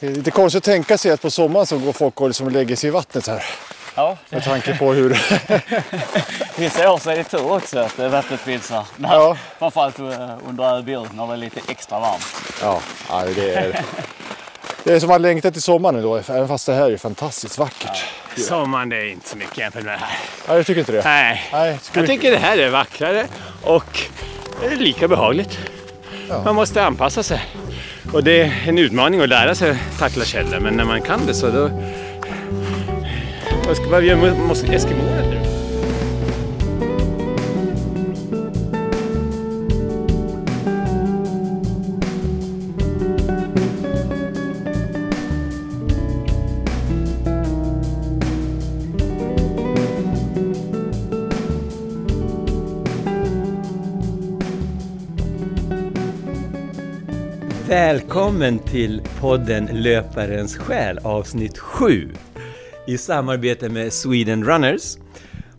Det är lite konstigt att tänka sig att på sommaren så går folk och liksom lägger sig i vattnet här. Ja, Med tanke på hur... vissa år så är det tur också att vattnet finns här. Ja. Framförallt eh, under ÖBU när det är lite extra varmt. Ja, ja det är... Det är som man längtar till sommaren då, även fast det här är fantastiskt vackert. Sommaren det är inte så mycket jämfört med det här. Nej, jag tycker inte det. Nej, Nej, jag tycker det här är vackrare och det är lika behagligt. Man måste anpassa sig. Och det är en utmaning att lära sig tackla källor, men när man kan det så då... Vad ska man göra? måste eskimåer? Välkommen till podden Löparens själ avsnitt 7 i samarbete med Sweden Runners.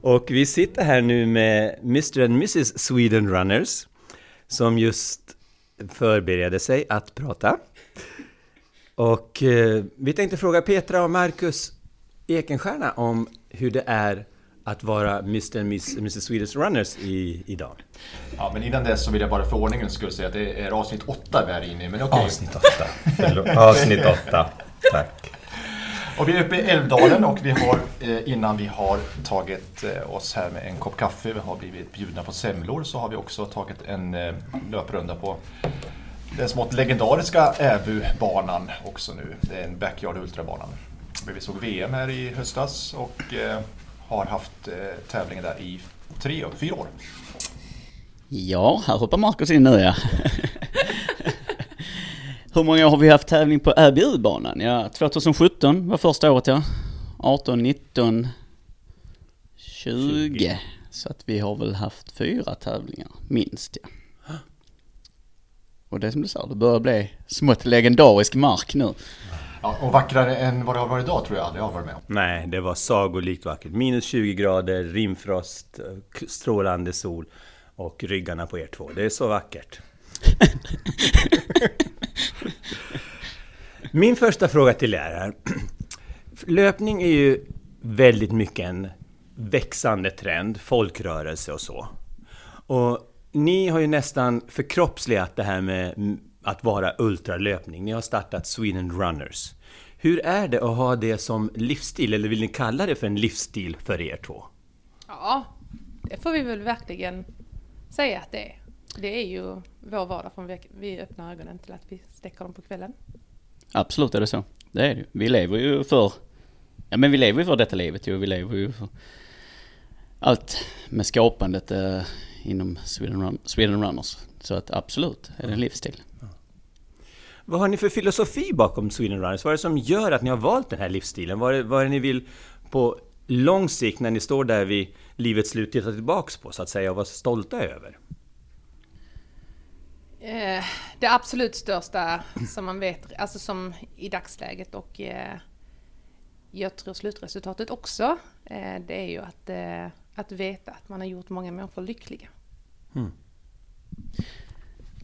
Och vi sitter här nu med Mr and Mrs Sweden Runners som just förbereder sig att prata. Och eh, vi tänkte fråga Petra och Marcus Ekenstierna om hur det är att vara Mr and Miss, Mrs Swedish Runners i, idag. Ja, men innan dess så vill jag bara för ordningens skull säga att det är avsnitt 8 vi är inne i. Men okej. Avsnitt 8. Förlåt. Avsnitt 8. Tack. Och vi är uppe i Älvdalen och vi har eh, innan vi har tagit eh, oss här med en kopp kaffe, vi har blivit bjudna på semlor, så har vi också tagit en eh, löprunda på den smått legendariska Äbubanan också nu. Det är en Backyard Ultrabanan. Vi såg VM här i höstas och har haft eh, tävlingar där i tre, fyra år. Ja, här hoppar Marcus in nu ja. Hur många år har vi haft tävling på ÖBU-banan? Ja, 2017 var första året ja. 18, 19, 20. Så att vi har väl haft fyra tävlingar, minst ja. Och det är som du sa, det börjar bli smått legendarisk mark nu. Ja, och vackrare än vad det har varit idag tror jag aldrig jag har varit med om. Nej, det var sagolikt vackert. Minus 20 grader, rimfrost, strålande sol och ryggarna på er två. Det är så vackert. Min första fråga till er är. Löpning är ju väldigt mycket en växande trend, folkrörelse och så. Och ni har ju nästan förkroppsligat det här med att vara ultralöpning. Ni har startat Sweden Runners. Hur är det att ha det som livsstil, eller vill ni kalla det för en livsstil för er två? Ja, det får vi väl verkligen säga att det är. Det är ju vår vardag från vi, öppnar ögonen till att vi stäcker dem på kvällen. Absolut är det så. Det är det ju. Vi lever ju för... Ja men vi lever ju för detta livet ju. Vi lever ju för allt med skapandet eh, inom Sweden, Run, Sweden Runners. Så att absolut är det en livsstil. Vad har ni för filosofi bakom Sweden Runners? Vad är det som gör att ni har valt den här livsstilen? Vad är, vad är det ni vill på lång sikt när ni står där vid livets slut titta tillbaks på så att säga och vara stolta över? Eh, det absolut största som man vet, alltså som i dagsläget och eh, jag tror slutresultatet också, eh, det är ju att, att veta att man har gjort många människor lyckliga.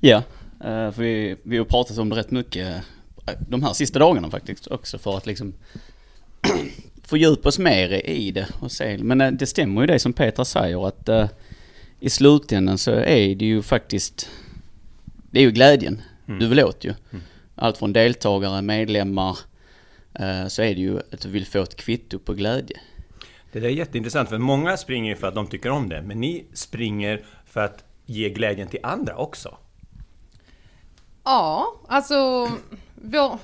Ja, eh, för vi, vi har pratat om det rätt mycket eh, de här sista dagarna faktiskt också för att liksom fördjupa oss mer i det och se. Men eh, det stämmer ju det som Petra säger att eh, i slutändan så är det ju faktiskt, det är ju glädjen du vill åt ju. Allt från deltagare, medlemmar, eh, så är det ju att du vill få ett kvitto på glädje. Det där är jätteintressant för många springer ju för att de tycker om det men ni springer för att ge glädjen till andra också. Ja, alltså vår,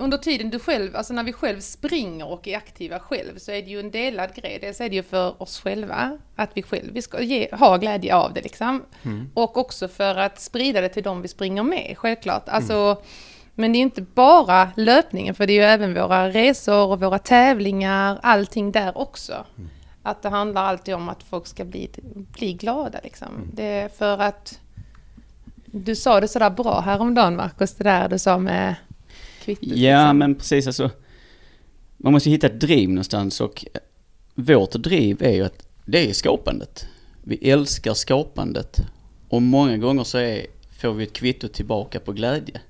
under tiden du själv, alltså när vi själv springer och är aktiva själv så är det ju en delad grej. Dels är det ju för oss själva, att vi själva vi ska ge, ha glädje av det liksom. Och också för att sprida det till dem vi springer med, självklart. Alltså, Men det är inte bara löpningen, för det är ju även våra resor och våra tävlingar, allting där också. Att det handlar alltid om att folk ska bli, bli glada liksom. Det är för att du sa det sådär bra häromdagen Marcus, det där du sa med kvittot. Ja, liksom. men precis alltså. Man måste hitta ett driv någonstans och vårt driv är ju att det är skapandet. Vi älskar skapandet och många gånger så är, får vi ett kvitto tillbaka på glädje.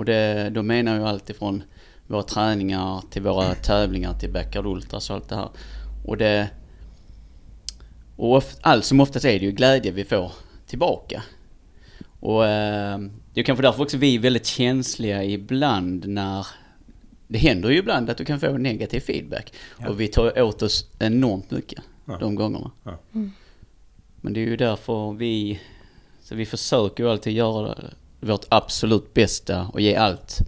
Och det, då menar jag allt ifrån våra träningar till våra tävlingar till Backyard Ultras och allt det här. Och det... Och allt som oftast är det ju glädje vi får tillbaka. Och eh, det är kanske därför också vi är väldigt känsliga ibland när det händer ju ibland att du kan få negativ feedback. Och vi tar åt oss enormt mycket Ja. de gångerna. Ja. Men det är ju därför vi... Så vi försöker ju alltid göra vårt absolut bästa och ge allt.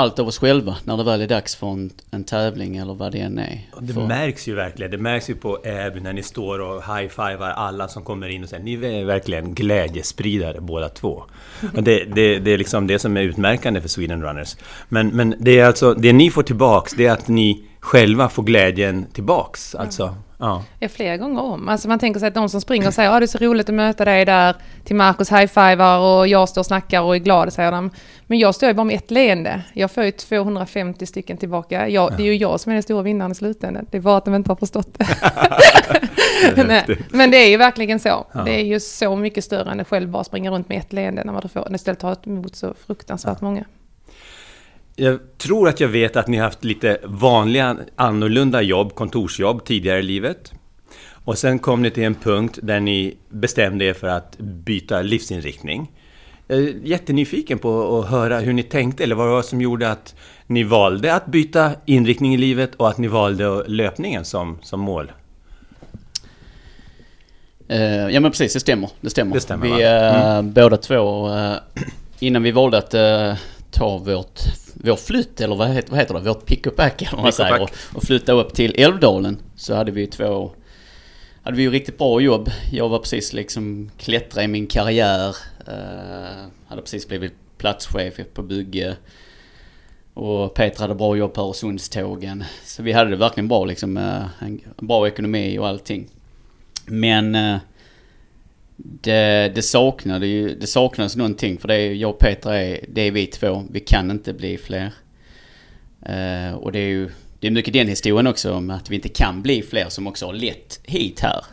Allt av oss själva när det väl är dags för en, en tävling eller vad det än är. Det För- märks ju verkligen. Det märks ju på Äby när ni står och high-fivar alla som kommer in och säger ni är verkligen glädjespridare båda två. Det, det, det är liksom det som är utmärkande för Sweden Runners. Men, men det är alltså, det ni får tillbaks, det är att ni själva får glädjen tillbaks. Alltså, ja. Ja, flera gånger om. Alltså man tänker sig att de som springer och säger att det är så roligt att möta dig där, till Marcus high-fivar och jag står och snackar och är glad, säger de. Men jag står ju bara med ett leende. Jag får ju 250 stycken tillbaka. Jag, Det är ju jag som är den stora vinnaren i slutändan. Det är bara att de inte har förstått det. Nej, Men det är ju verkligen så. Det är ju så mycket större än att själv bara springa runt med ett leende när man får istället tar emot så fruktansvärt många. Jag tror att jag vet att ni har haft lite vanliga, annorlunda jobb, kontorsjobb tidigare i livet. Och sen kom ni till en punkt där ni bestämde er för att byta livsinriktning. Jag är jättenyfiken på att höra hur ni tänkte, eller vad det var som gjorde att ni valde att byta inriktning i livet och att ni valde löpningen som, som mål. Eh, ja men precis, det stämmer. Det stämmer. Det stämmer, vi eh, båda två, eh, innan vi valde att ta vårt, vår flytt, eller vad heter, vad heter det, vårt pick-up-back eller vad man säger, och, och flytta upp till Älvdalen så hade vi ju två hade vi ju riktigt bra jobb. Jag var precis liksom klättra i min karriär. Eh, hade precis blivit platschef på bygge. Och Peter hade bra jobb på Öresundstågen. Så vi hade det verkligen bra liksom. eh, En bra ekonomi och allting. Men eh, det, det saknade ju, det saknades någonting för det är jag och Peter är, det är vi två. Vi kan inte bli fler. Eh, och det är ju, det är mycket den historien också om att vi inte kan bli fler som också har lett hit här.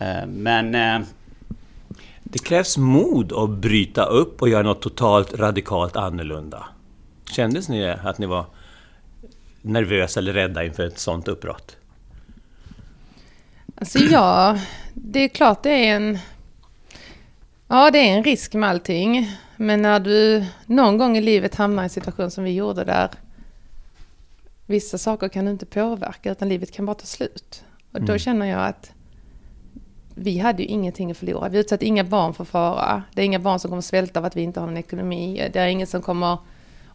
Eh, men eh, Det krävs mod att bryta upp och göra något totalt radikalt annorlunda. Kändes ni det? Att ni var nervösa eller rädda inför ett sånt uppbrott? Alltså ja, det är klart det är en... Ja, det är en risk med allting. Men när du någon gång i livet hamnar i en situation som vi gjorde där vissa saker kan du inte påverka utan livet kan bara ta slut. Och då känner jag att vi hade ju ingenting att förlora. Vi utsatte inga barn för fara. Det är inga barn som kommer svälta av att vi inte har någon ekonomi. Det är ingen som kommer...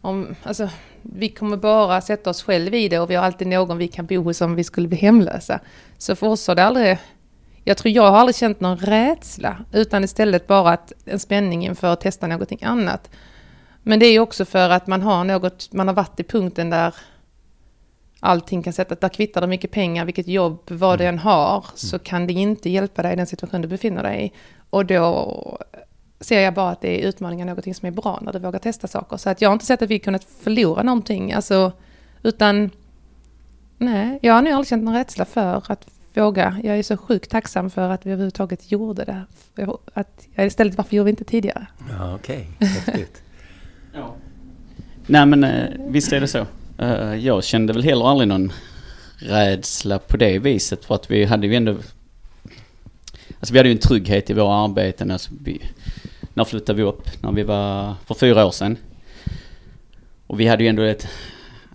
Om, alltså, vi kommer bara sätta oss själva i det och vi har alltid någon vi kan bo hos om vi skulle bli hemlösa. Så för oss har det aldrig... Jag tror jag har aldrig känt någon rädsla, utan istället bara att en spänning inför att testa någonting annat. Men det är ju också för att man har något, man har varit i punkten där allting kan sätta, där kvittar det mycket pengar, vilket jobb, vad du än har, så kan det inte hjälpa dig i den situation du befinner dig i. Och då ser jag bara att det är utmaningar någonting som är bra när du vågar testa saker. Så att jag har inte sett att vi kunnat förlora någonting, alltså, utan nej, jag har nog aldrig känt någon rädsla för att våga. Jag är så sjukt tacksam för att vi överhuvudtaget gjorde det. Att, jag istället, varför gjorde vi inte tidigare? Ja, okej. Häftigt. Nej men eh, visst är det så. Eh, Jag kände väl heller aldrig någon rädsla på det viset för att vi hade ju ändå... Alltså vi hade ju en trygghet i våra arbeten. Alltså vi, när flyttade vi upp? När vi var för fyra år sedan. Och vi hade ju ändå ett...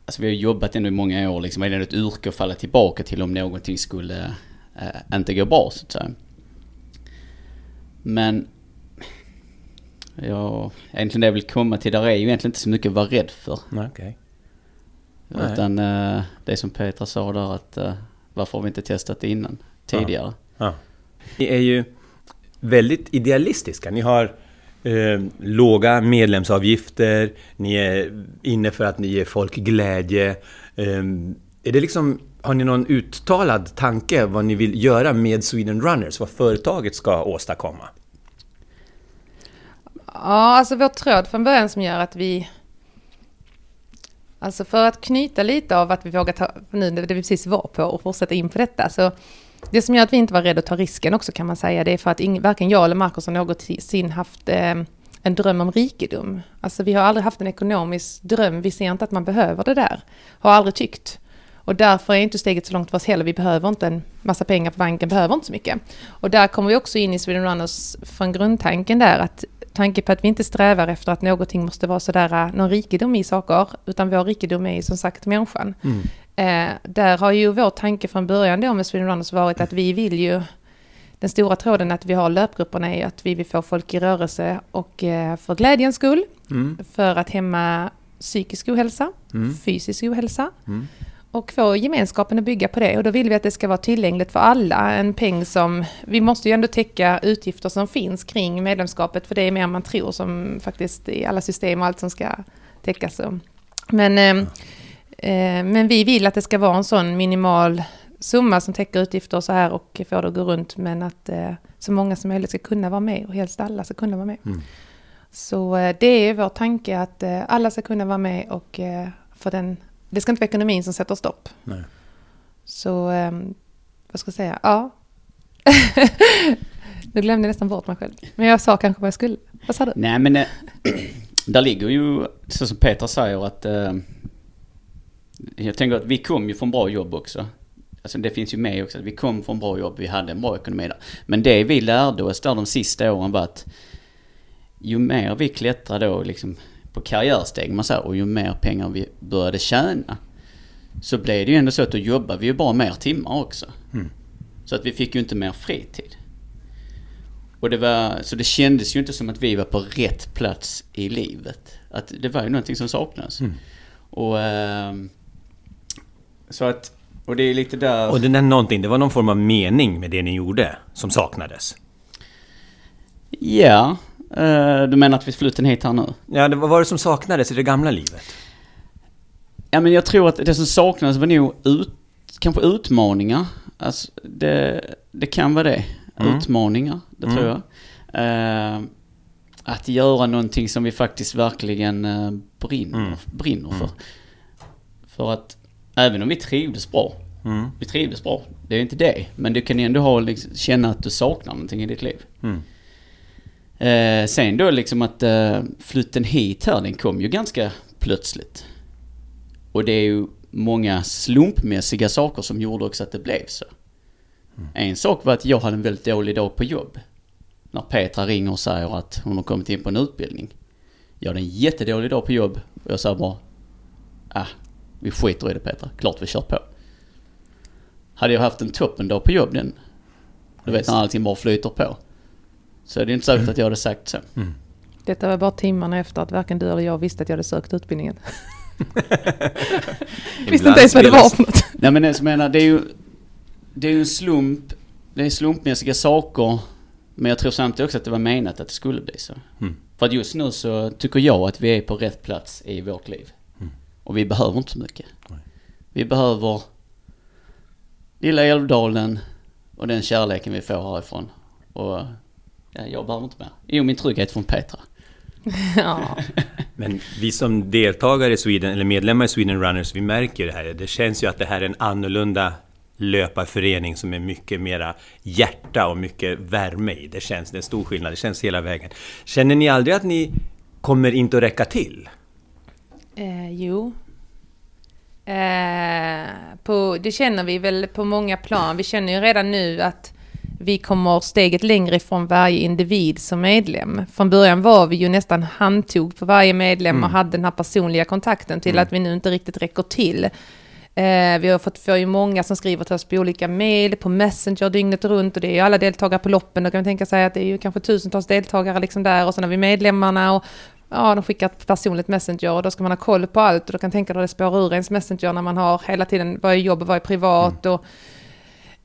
Alltså vi har jobbat ändå i många år liksom. Hade ändå ett yrke att falla tillbaka till om någonting skulle eh, inte gå bra så att säga. Men... Ja, egentligen det jag vill komma till där är ju egentligen inte så mycket att vara rädd för. Nej. Nej. Utan eh, det som Petra sa där att eh, varför har vi inte testat det innan? Tidigare. Ja. Ni är ju väldigt idealistiska. Ni har eh, låga medlemsavgifter, ni är inne för att ni ger folk glädje. Eh, är det liksom, har ni någon uttalad tanke vad ni vill göra med Sweden Runners? Vad företaget ska åstadkomma? Ja, alltså vår tråd från början som gör att vi... Alltså för att knyta lite av att vi vågar ta, nu det vi precis var på och fortsätta in på detta, så det som gör att vi inte var rädda att ta risken också kan man säga, det är för att ingen, varken jag eller Marcus har någonsin haft eh, en dröm om rikedom. Alltså vi har aldrig haft en ekonomisk dröm, vi ser inte att man behöver det där. Har aldrig tyckt. Och därför är inte steget så långt för oss heller. Vi behöver inte en massa pengar på banken, behöver inte så mycket. Och där kommer vi också in i Sweden Runners från grundtanken där att tanke på att vi inte strävar efter att någonting måste vara sådär, eh, någon rikedom i saker, utan vår rikedom är som sagt människan. Mm. Eh, där har ju vår tanke från början då med Sweden Runners varit att vi vill ju den stora tråden att vi har löpgrupperna är att vi vill få folk i rörelse och eh, för glädjens skull, Mm. för att hämma psykisk ohälsa, Mm. fysisk ohälsa Mm. och få gemenskapen att bygga på det. Och då vill vi att det ska vara tillgängligt för alla. En peng som, vi måste ju ändå täcka utgifter som finns kring medlemskapet, för det är mer än man tror som faktiskt i alla system och allt som ska täckas. Men, eh, men vi vill att det ska vara en sån minimal summa som täcker utgifter och så här och får det att gå runt, men att eh, så många som möjligt ska kunna vara med och helst alla ska kunna vara med. Mm. Så eh, det är vår tanke att eh, alla ska kunna vara med och eh, för den, det ska inte vara ekonomin som sätter stopp. Nej. Så, eh, vad ska jag säga, ja. nu glömde jag nästan bort mig själv. Men jag sa kanske vad jag skulle. Vad sa du? Nej men eh, där ligger ju, så som Peter säger att eh, jag tänker att vi kom ju från bra jobb också. Alltså det finns ju med också, att vi kom från bra jobb, vi hade en bra ekonomi där. Men det vi lärde oss där de sista åren var att ju mer vi klättrade då liksom på karriärsteg man säger, och ju mer pengar vi började tjäna så blev det ju ändå så att då jobbade vi ju bara mer timmar också. Mm. Så att vi fick ju inte mer fritid. Och det var, så det kändes ju inte som att vi var på rätt plats i livet. Att det var ju någonting som saknades. Mm. Och ehm, så att, och det är lite där... Och det där någonting, det var någon form av mening med det ni gjorde som saknades. Ja, eh, du menar att vi flyttade hit här nu? Ja, det, vad var det som saknades i det gamla livet? Ja men jag tror att det som saknades var nog ut, kanske utmaningar. Alltså det, det kan vara det. Mm. Utmaningar, det Mm. tror jag. Eh, att göra någonting som vi faktiskt verkligen eh, brinner, Mm. brinner för. För att även om vi trivdes bra, Mm. vi trivdes bra, det är inte det. Men du kan ändå ha, liksom, känna att du saknar någonting i ditt liv. Mm. Eh, sen då liksom att eh, flytten hit här, den kom ju ganska plötsligt. Och det är ju många slumpmässiga saker som gjorde också att det blev så. En sak var att jag hade en väldigt dålig dag på jobb. När Petra ringer och säger att hon har kommit in på en utbildning. Jag hade en jättedålig dag på jobb och jag sa bara Ah, vi skiter i det Petra, klart vi kör på. Hade jag haft en toppendag på jobb den, du vet när allting bara flyter på. Så är det inte säkert att jag hade sagt så. Detta var bara timmarna efter att varken du eller jag visste att jag hade sökt utbildningen. visste inte ens vad det var för något. Nej men jag menar, det är ju... Det är ju en slump. Det är slumpmässiga saker. Men jag tror samtidigt också att det var menat att det skulle bli så. Mm. För att just nu så tycker jag att vi är på rätt plats i vårt liv. Och vi behöver inte så mycket. Nej. Vi behöver lilla Älvdalen och den kärleken vi får härifrån. Och ja, jag behöver inte mer. Jo, min trygghet från Petra. Ja. Men vi som deltagare i Sweden, eller medlemmar i Sweden Runners, vi märker ju det här. Det känns ju att det här är en annorlunda löparförening som är mycket mera hjärta och mycket värme i. Det känns, det är en stor skillnad, det känns hela vägen. Känner ni aldrig att ni kommer inte att räcka till? Eh, jo. Eh, på, det känner vi väl på många plan. Vi känner ju redan nu att vi kommer steget längre ifrån varje individ som medlem. Från början var vi ju nästan handtog på varje medlem och hade den här personliga kontakten till att vi nu inte riktigt räcker till. Eh, vi har fått få ju många som skriver till oss på olika mejl, på Messenger dygnet runt och det är ju alla deltagare på loppen. Då kan man tänka sig att det är ju kanske tusentals deltagare liksom där och sen har vi medlemmarna och ja, de skickar ett personligt Messenger och då ska man ha koll på allt. Och då kan tänka dig att det spårar ur ens Messenger när man har hela tiden vad är jobb och vad är privat? Och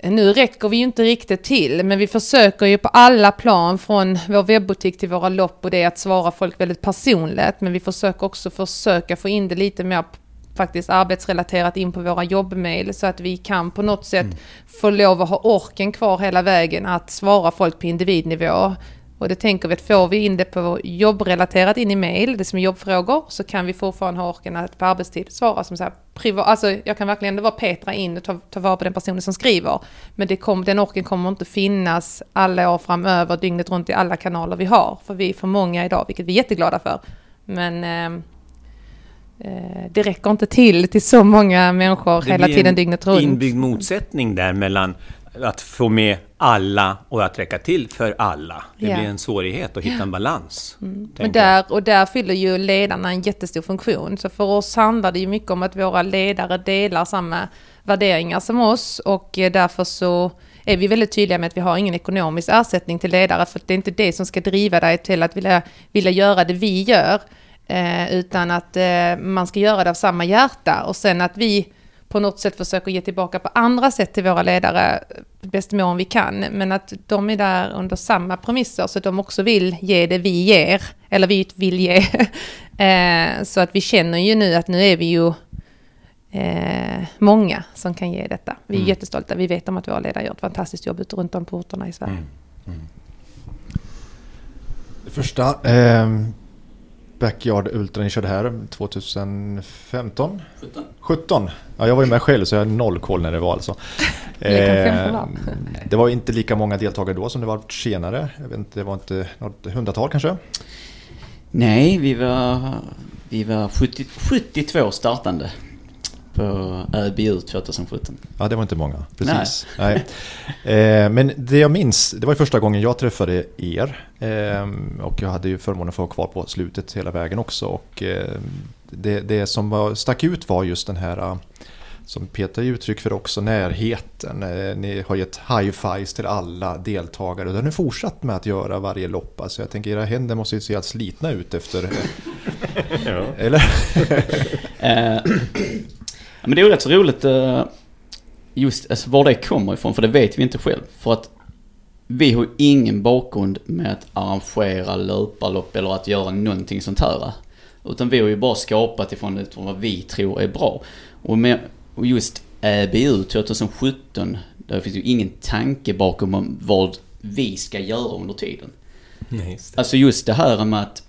nu räcker vi ju inte riktigt till, men vi försöker ju på alla plan från vår webbutik till våra lopp och det är att svara folk väldigt personligt, men vi försöker också försöka få in det lite mer faktiskt arbetsrelaterat in på våra jobbmail så att vi kan på något sätt få lov att ha orken kvar hela vägen att svara folk på individnivå. Och det tänker vi att får vi in det på jobbrelaterat in i mail, det som är jobbfrågor, så kan vi fortfarande ha orken att på arbetstid svara som så här privat, alltså jag kan verkligen ändå vara Petra in och ta, ta vara på den personen som skriver. Men det kom, den orken kommer inte finnas alla år framöver, dygnet runt i alla kanaler vi har. För vi är för många idag, vilket vi är jätteglada för. Men eh, eh, det räcker inte till till så många människor Det hela blir tiden en dygnet runt. inbyggd motsättning där mellan att få med alla och att räcka till för alla. Det Ja. blir en svårighet att hitta en balans. Men tänker jag. där, och där fyller ju ledarna en jättestor funktion. Så för oss handlar det ju mycket om att våra ledare delar samma värderingar som oss och eh, därför så är vi väldigt tydliga med att vi har ingen ekonomisk ersättning till ledare för det är inte det som ska driva dig till att vilja, vilja göra det vi gör. Eh, utan att eh, man ska göra det av samma hjärta och sen att vi på något sätt försöker ge tillbaka på andra sätt till våra ledare bäst mån vi kan. Men att de är där under samma premisser så att de också vill ge det vi ger. Eller vi vill ge. eh, så att vi känner ju nu att nu är vi ju eh, många som kan ge detta. Vi är Mm. jättestolta. Vi vet om att våra ledare gör ett fantastiskt jobb ute runt om på orterna i Sverige. Mm. Det första eh, Backyard Ultra ni körde här 2015? 17. 17? Ja, jag var ju med själv så jag har noll koll när det var alltså. Lika med 15 var. det var inte lika många deltagare då som det var senare. Jag vet inte, det var inte något hundratal kanske? Nej, vi var, vi var 70, 72 startande på ÖBU 2017. Ja, det var inte många. Precis. Nej. Eh, men det jag minns, det var första gången jag träffade er. Eh, och jag hade ju förmånen att få vara kvar på slutet hela vägen också. Och eh, det, det som var, stack ut var just den här, som Peter uttryck för också, närheten. Ni har gett high-fives till alla deltagare och det har ni fortsatt med att göra varje lopp. Alltså jag tänker era händer måste ju se helt slitna ut efter... Eller? Men det är ju rätt så roligt eh, just alltså, var det kommer ifrån, för det vet vi inte själv. För att vi har ingen bakgrund med att arrangera löparlopp eller att göra någonting sånt här. Utan vi har ju bara skapat ifrån det vad vi tror är bra. Och, med, och just ÄBU 2017, där finns ju ingen tanke bakom om vad vi ska göra under tiden. Nej, just. Alltså just det här med att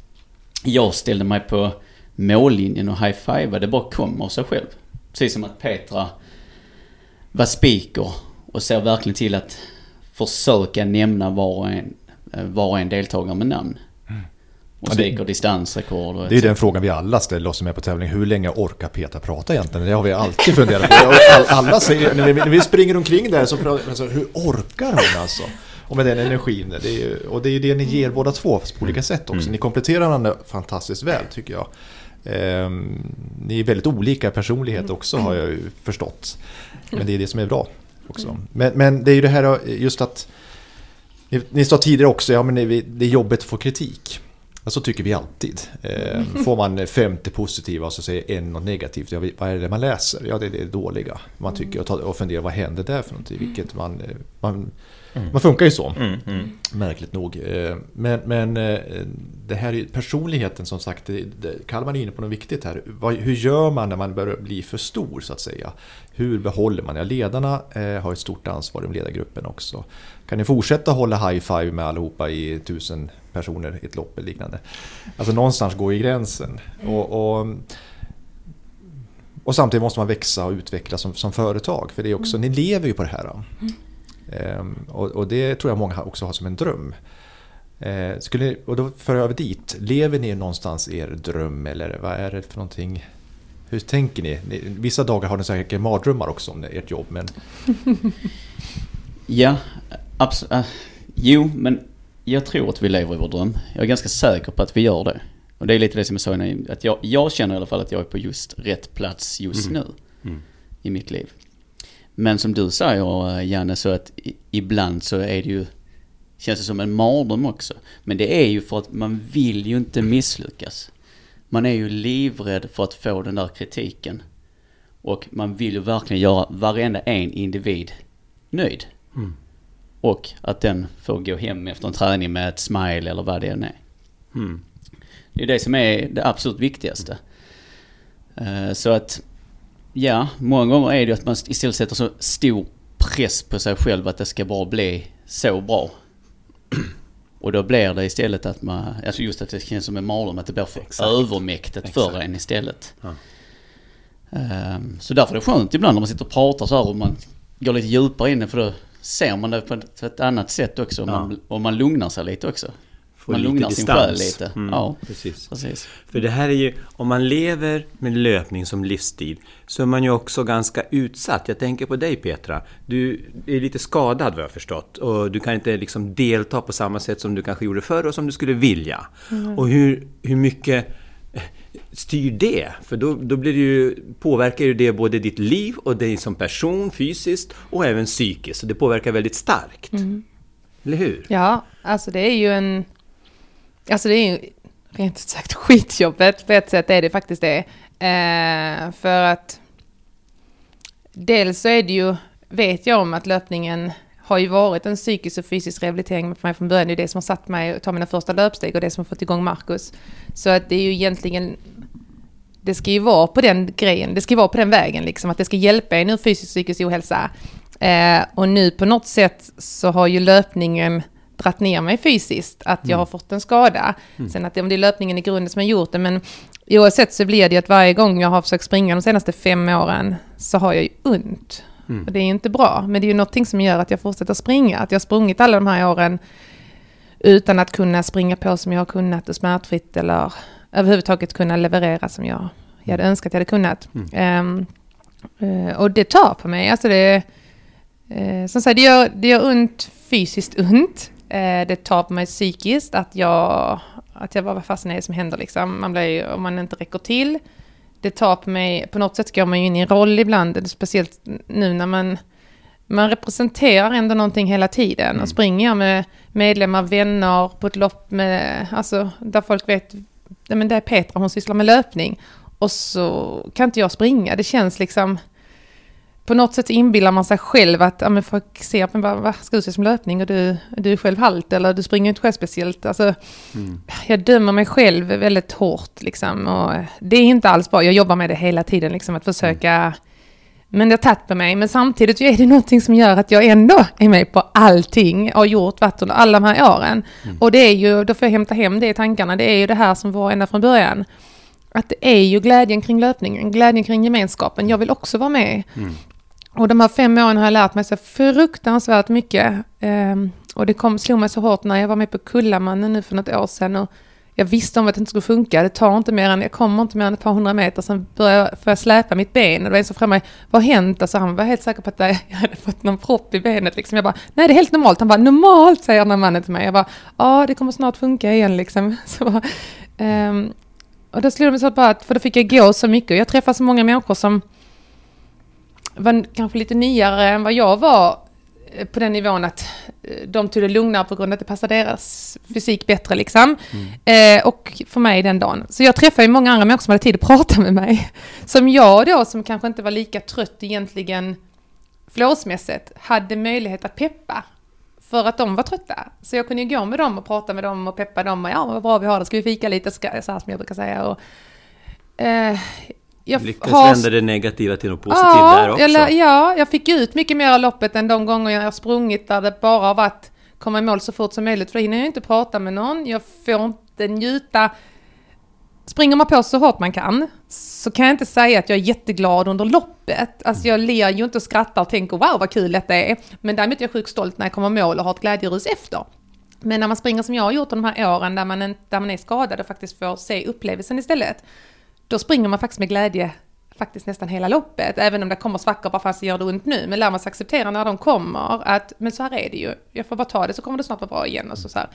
jag ställde mig på mållinjen och high-fivade, det bara kom av sig själv. Precis som att Petra var speaker och ser verkligen till att försöka nämna var och en, eh, var och en deltagare med namn. Och Mm. Ja, det- distansrekord Det är etc. den frågan vi alla ställer oss som är på tävling. Hur länge orkar Peter prata egentligen? Det har vi alltid funderat på. Alla säger, när vi, när vi springer omkring där så pratar alltså, hur orkar hon alltså? Och med den energin. Det är och det är ju det ni ger båda två, fast på olika sätt också. Ni kompletterar varandra fantastiskt väl tycker jag. Ehm, ni är väldigt olika personlighet också har jag ju förstått. Men det är det som är bra också. Men, men det är ju det här just att ni, ni sa tidigare också, ja men det, det är jobbigt att få kritik. Ja, så tycker vi alltid. Eh, får man 50 positiva och så säger en något negativt, ja, vad är det man läser? Ja, det är det dåliga. Man tycker och, funderar, vad händer där för någonting? Vilket man, eh, man, man funkar ju så, Mm, mm. märkligt nog. Eh, Men, men det här är personligheten som sagt, det, det, Kalmar är inne på något viktigt här. Hur gör man när man börjar bli för stor så att säga? Hur behåller man? Ja, ledarna har ett stort ansvar i ledargruppen också. Kan ni fortsätta hålla high five med allihopa i tusen personer i ett lopp eller liknande? Alltså någonstans går ju gränsen. Och, och, och samtidigt måste man växa och utvecklas som, som företag. För det är också, ni lever ju på det här. Ehm, och, och det tror jag många också har som en dröm. Eh, skulle, och då för jag över dit. Lever ni någonstans er dröm eller vad är det för någonting? Hur tänker ni? ni vissa dagar har ni säkert mardrömmar också om ert jobb. Men Ja, absolut. jo, men jag tror att vi lever i vår dröm. Jag är ganska säker på att vi gör det. Och det är lite det som jag sa innan, att jag, jag känner i alla fall att jag är på just rätt plats just Mm. nu Mm. i mitt liv. Men som du säger eh, Janne, så att ibland så är det ju, känns det som en mardröm också. Men det är ju för att man vill ju inte misslyckas. Man är ju livrädd för att få den där kritiken. Och man vill ju verkligen göra varenda en individ nöjd. Mm. Och att den får gå hem efter en träning med ett smile eller vad det än är. Mm. Det är det som är det absolut viktigaste. Eh, Så att, ja, många gånger är det att man istället sätter så stor press på sig själv att det ska bara bli så bra. Och då blir det istället att man, alltså just att det känns som en mardröm, att det blir för Exakt. övermäktigt för Exakt. en istället. Ja. Ehm, så därför är det skönt ibland när man sitter och pratar så här och man går lite djupare in för då ser man det på ett, annat sätt också. Och, Ja. man, och man lugnar sig lite också. Får man lite lugnar sin distans. själ lite. Mm, Ja, precis. precis. För det här är ju, om man lever med löpning som livsstil så är man ju också ganska utsatt. Jag tänker på dig Petra. Du är lite skadad vad jag förstått och du kan inte liksom delta på samma sätt som du kanske gjorde förr och som du skulle vilja. Och hur, hur mycket styr det? För då, då blir det ju, påverkar ju det både ditt liv och dig som person fysiskt och även psykiskt. Så det påverkar väldigt starkt. Eller hur? Ja, alltså det är ju en... Alltså det är ju rent ut sagt skitjobbet. På ett sätt är det faktiskt det. Eh, för att dels så är det ju, vet jag om att löpningen har ju varit en psykisk och fysisk rehabilitering för mig från början. Det är det som har satt mig att ta mina första löpsteg och det som har fått igång Marcus. Så att det är ju egentligen det ska ju vara på den grejen, det ska ju vara på den vägen liksom, att det ska hjälpa en ur fysisk och psykisk ohälsa. Eh, och nu på något sätt så har ju löpningen dratt ner mig fysiskt, att jag har fått en skada. Sen att det, om det är löpningen i grunden som har gjort det, men oavsett så blir det ju att varje gång jag har försökt springa de senaste fem åren så har jag ju ont. Och det är ju inte bra, men det är ju någonting som gör att jag fortsätter springa, att jag har sprungit alla de här åren utan att kunna springa på som jag har kunnat och smärtfritt eller överhuvudtaget kunna leverera som jag, jag hade önskat jag hade kunnat. Ehm, eh, och det tar på mig, alltså det, uh, som sagt, det gör, det gör ont fysiskt ont. Eh, det tar på mig psykiskt att jag, att jag bara, vad fasen är det som händer liksom? Man blir om man inte räcker till. Det tar på mig, på något sätt går man ju in i en roll ibland, speciellt nu när man man representerar ändå någonting hela tiden. Och springer jag med medlemmar, vänner på ett lopp med, alltså, där folk vet, men det är Petra, hon sysslar med löpning. Och så kan inte jag springa. Det känns liksom, på något sätt inbillar man sig själv att, ja men folk ser på mig bara, ska du se som löpning? Och du, du är själv halt eller du springer inte själv speciellt. Alltså, jag dömer mig själv väldigt hårt liksom. Och det är inte alls bra. Jag jobbar med det hela tiden, liksom att försöka men det har tagit på mig. Men samtidigt är det någonting som gör att jag ändå är med på allting och har gjort varit under alla de här åren. Och det är ju, då får jag hämta hem det i tankarna, det är ju det här som var ända från början. Att det är ju glädjen kring löpningen, glädjen kring gemenskapen. Jag vill också vara med. Och de här fem åren har jag lärt mig så fruktansvärt mycket. Ehm, och det kom, slog mig så hårt när jag var med på Kullamannen nu för något år sedan. Och jag visste om att det inte skulle funka. Det tar inte mer än, jag kommer inte mer än ett par hundra meter. Sen börjar jag, får jag släpa mitt ben. Och det var en som frågade mig, vad har hänt? Alltså han var helt säker på att jag hade fått någon propp i benet. Liksom. Jag bara, nej det är helt normalt. Han bara, normalt säger den här mannen till mig. Jag bara, ja det kommer snart funka igen liksom. Så, um, och då slog det mig så att bara, att- för då fick jag gå så mycket. Jag träffade så många människor som var kanske lite nyare än vad jag var eh, på den nivån att eh, de tog det lugnare på grund av att det passade deras fysik bättre liksom. Eh, och för mig den dagen. Så jag träffade ju många andra människor som hade tid att prata med mig. Som jag då, som kanske inte var lika trött egentligen flåsmässigt, hade möjlighet att peppa. För att de var trötta. Så jag kunde ju gå med dem och prata med dem och peppa dem. Och, ja, vad bra vi har det. Ska vi fika lite? Ska, så här som jag brukar säga. Och, eh, jag Lyckas har- vända det negativa till något positivt där också. lä- ja, jag fick ut mycket mer av loppet än de gånger jag har sprungit där det bara har varit komma i mål så fort som möjligt. För då hinner jag inte prata med någon. Jag får inte njuta. Springer man på så hårt man kan så kan jag inte säga att jag är jätteglad under loppet. Alltså jag ler ju inte och skrattar och tänker wow vad kul detta är. Men däremot är jag sjukt stolt när jag kommer i mål och har ett glädjerus efter. Men när man springer som jag har gjort de här åren där man, där man är skadad och faktiskt får se upplevelsen istället. Då springer man faktiskt med glädje faktiskt nästan hela loppet. Även om det kommer svackor bara fast det gör det ont nu. Men lär man sig acceptera när de kommer att men så här är det ju. Jag får bara ta det så kommer det snart vara bra igen. Och så, så här.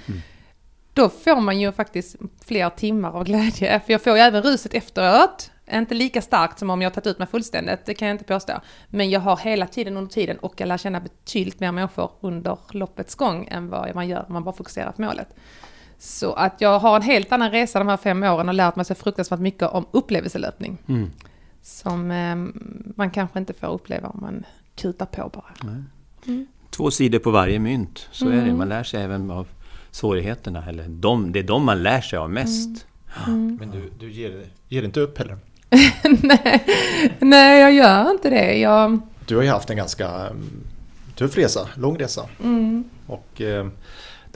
Då får man ju faktiskt fler timmar av glädje. För jag får ju även ruset efteråt. Inte lika starkt som om jag tagit ut mig fullständigt, det kan jag inte påstå. Men jag har hela tiden under tiden och jag lär känna betydligt mer människor under loppets gång än vad man gör om man bara fokuserar på målet. Så att jag har en helt annan resa de här fem åren och lärt mig så fruktansvärt mycket om upplevelselöpning. Som eh, man kanske inte får uppleva om man kutar på bara. Två sidor på varje mynt, så är det. Mm. Man lär sig även av svårigheterna. Eller de, det är de man lär sig av mest. Mm. Men du, du ger, ger inte upp heller? nej, nej, jag gör inte det. Jag, Du har ju haft en ganska mm, tuff resa, lång resa. mm, Och eh,